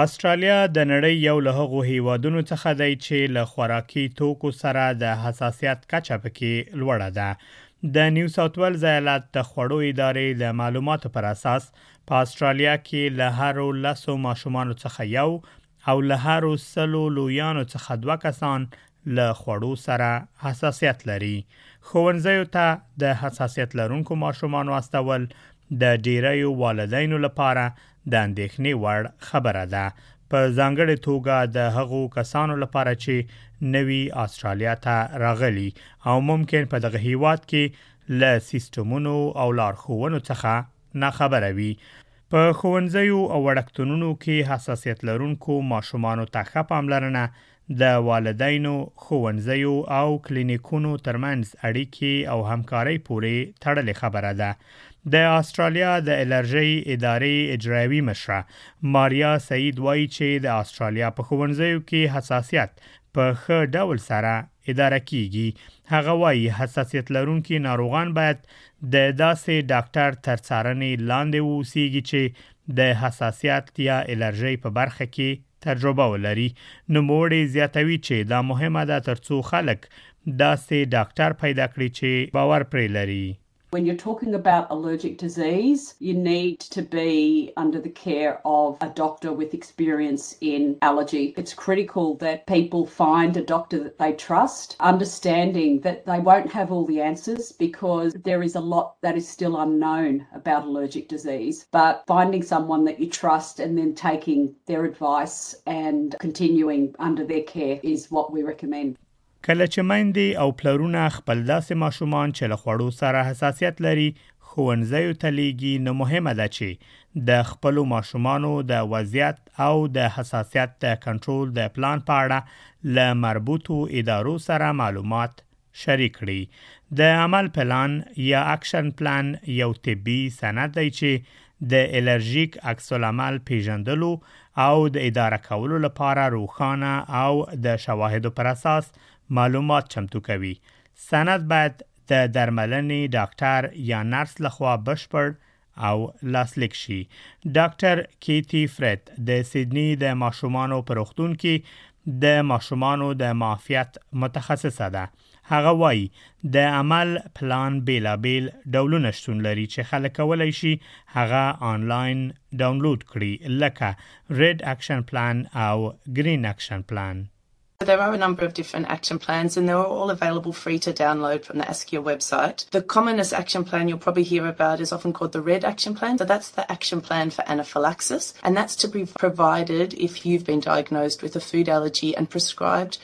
اسټرالیا د نړۍ یو له هغو هیوادونو څخه دی چې له خوراکي توکو سره د حساسیت کچه پکې لوړه ده د نیو ساوت ویلز ایالت د خوړو ادارې د معلوماتو پر اساس په اسټرالیا کې له هر لسو ماشومانو څخه یو او له هرو سلو لویانو څخه دوه کسان له خوړو سره حساسیت لري ښوونځیو ته د حساسیت لرونکو ماشومانو استول د ډیریو والدینو لپاره د اندېښنې وړ خبره ده په ځانګړې توګه د هغو کسانو لپاره چې نوي استرالیا ته راغلي او ممکن په دغه هیواد کې له سیستمونو او لارښوونو څخه ناخبره وي. په ښوونځیو او وړکتونونو کې حساسیت لرونکو ماشومانو ته ښه پاملرنه، د والدینو، ښوونځیو او کلینیکونو ترمنځ اړیکې او همکارۍ پورې تړلې خبره ده. د اسټرالیا د الرژۍ ادارې اجرایوي مشره ماریا سعید وايي چې د اسټرالیا په ښوونځیو کې حساسیت په ښه ډول سره اداره کېږي. هغه وايي، حساسیت لرونکي ناروغان باید د داسې ډاکټر تر څارنې لاندې واوسیږي چې د حساسیت یا الرژۍ په برخه کې تجربه ولري. نوموړې زیاتوي چې دا مهمه ده ترڅو خلک داسې ډاکټر پیدا کړي چې باور پرې لري. When you're talking about allergic disease you need to be under the care of a doctor with experience in allergy. It's critical that people find a doctor that they trust, understanding that they won't have all the answers because there is a lot that is still unknown about allergic disease. But finding someone that you trust and then taking their advice and continuing under their care is what we recommend. کله چې میندې او پلرونه خپل داسې ماشومان چې له خوړو سره حساسیت لري ښوونځیو ته لیږي نو مهمه ده چې د خپلو ماشومانو د وضعیت او د حساسیت د کنټرول د پلان په اړه له مربوطو ادارو سره معلومات شریک کړي د عمل پلان یا اکشن پلان یو طبي سند دی چې د الرژیک عکس العمل پیژندلو او د اداره کولو لپاره روښانه او د شواهدو پر اساس معلومات چمتو کوي سند باید د درملنې ډاکټر یا نرس لخوا بشپړ او لاسلیک شي ډاکټر کیتی فرت د سیدنی د ماشومانو پروختون کې د ماشومانو د معافیت متخصصه ده هغه وایي د عمل پلان بیلابیل ډولونه شتون لري چې خلک کولای شي هغه آنلاین ډاونلوډ کړي لکه ریډ اکشن پلان او گرین اکشن پلان There are a number of different action plans, and they're all available free to download from the ASCIA website. The commonest action plan you'll probably hear about is often called the RED action plan. So that's the action plan for anaphylaxis, and that's to be provided if you've been diagnosed with a food allergy and prescribed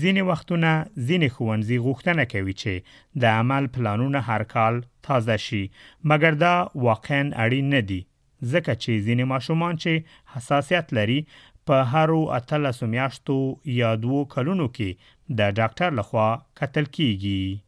ځینې وختونه ځینې ښوونځي غوښتنه کوي چې د عمل پلانونه هر کال تازه شي مګر دا واقعا اړین نه دي ځکه چې ځینې ماشومان چې حساسیت لري په هرو اتلسو میاشتو یا دوو کلونو کې د ډاکټر لخوا کتل کیږي.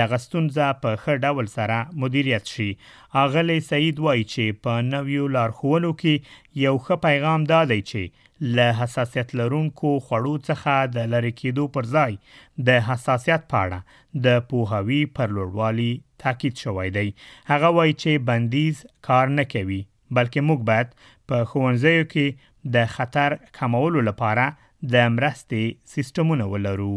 دغه ستونزه په ښه ډول سره مدیریت شي. آغلې سعید وايي چې په نویو لارښوونو کې یو ښه پیغام دا دی چې له حساسیت لرونکو خوړو څخه د لرې کېدو پر ځای د حساسیت په اړه د پوهاوي پر لوړوالي تاکید شوی دی. هغه وايي چې بندیز کار نه کوي، بلکې موږ باید په ښوونځیو کې د خطر کمولو لپاره د مرستې سیستمونه ولرو.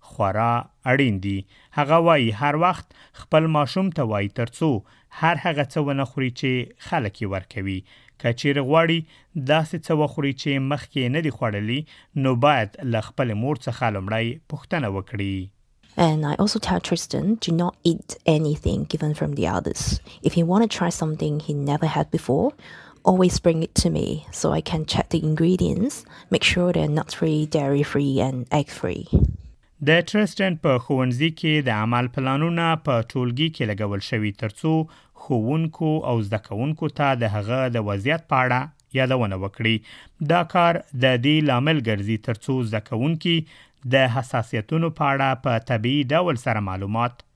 خورا اړین دي. هغه وايي هر وخت خپل ماشوم ته وايي تر څو هر هغه څه ونه خوري چې خلک یې ورکوي. که چیرې غواړي داسې څه وخوري چې مخکې یې نه دي خوړلي نو باید له خپلې مور څخه لومړی پوښتنه وکړي. And I also tell Tristan to not eat anything given from the others. If he want to try something he never had before, Always bring it to me so I can check the ingredients, make sure they're nut free, dairy free and egg free. د ترسټنټ په ښوونځي کې د عمل پلانونه په ټولګي کې لګول شوي ترڅو ښوونکو او زده کوونکو ته د هغه د وضعیت په اړه یادونه وکړي دا کار د دې لامل ګرځي ترڅو زده کوونکي د حساسیتونو په اړه په طبیعي ډول سره معلومات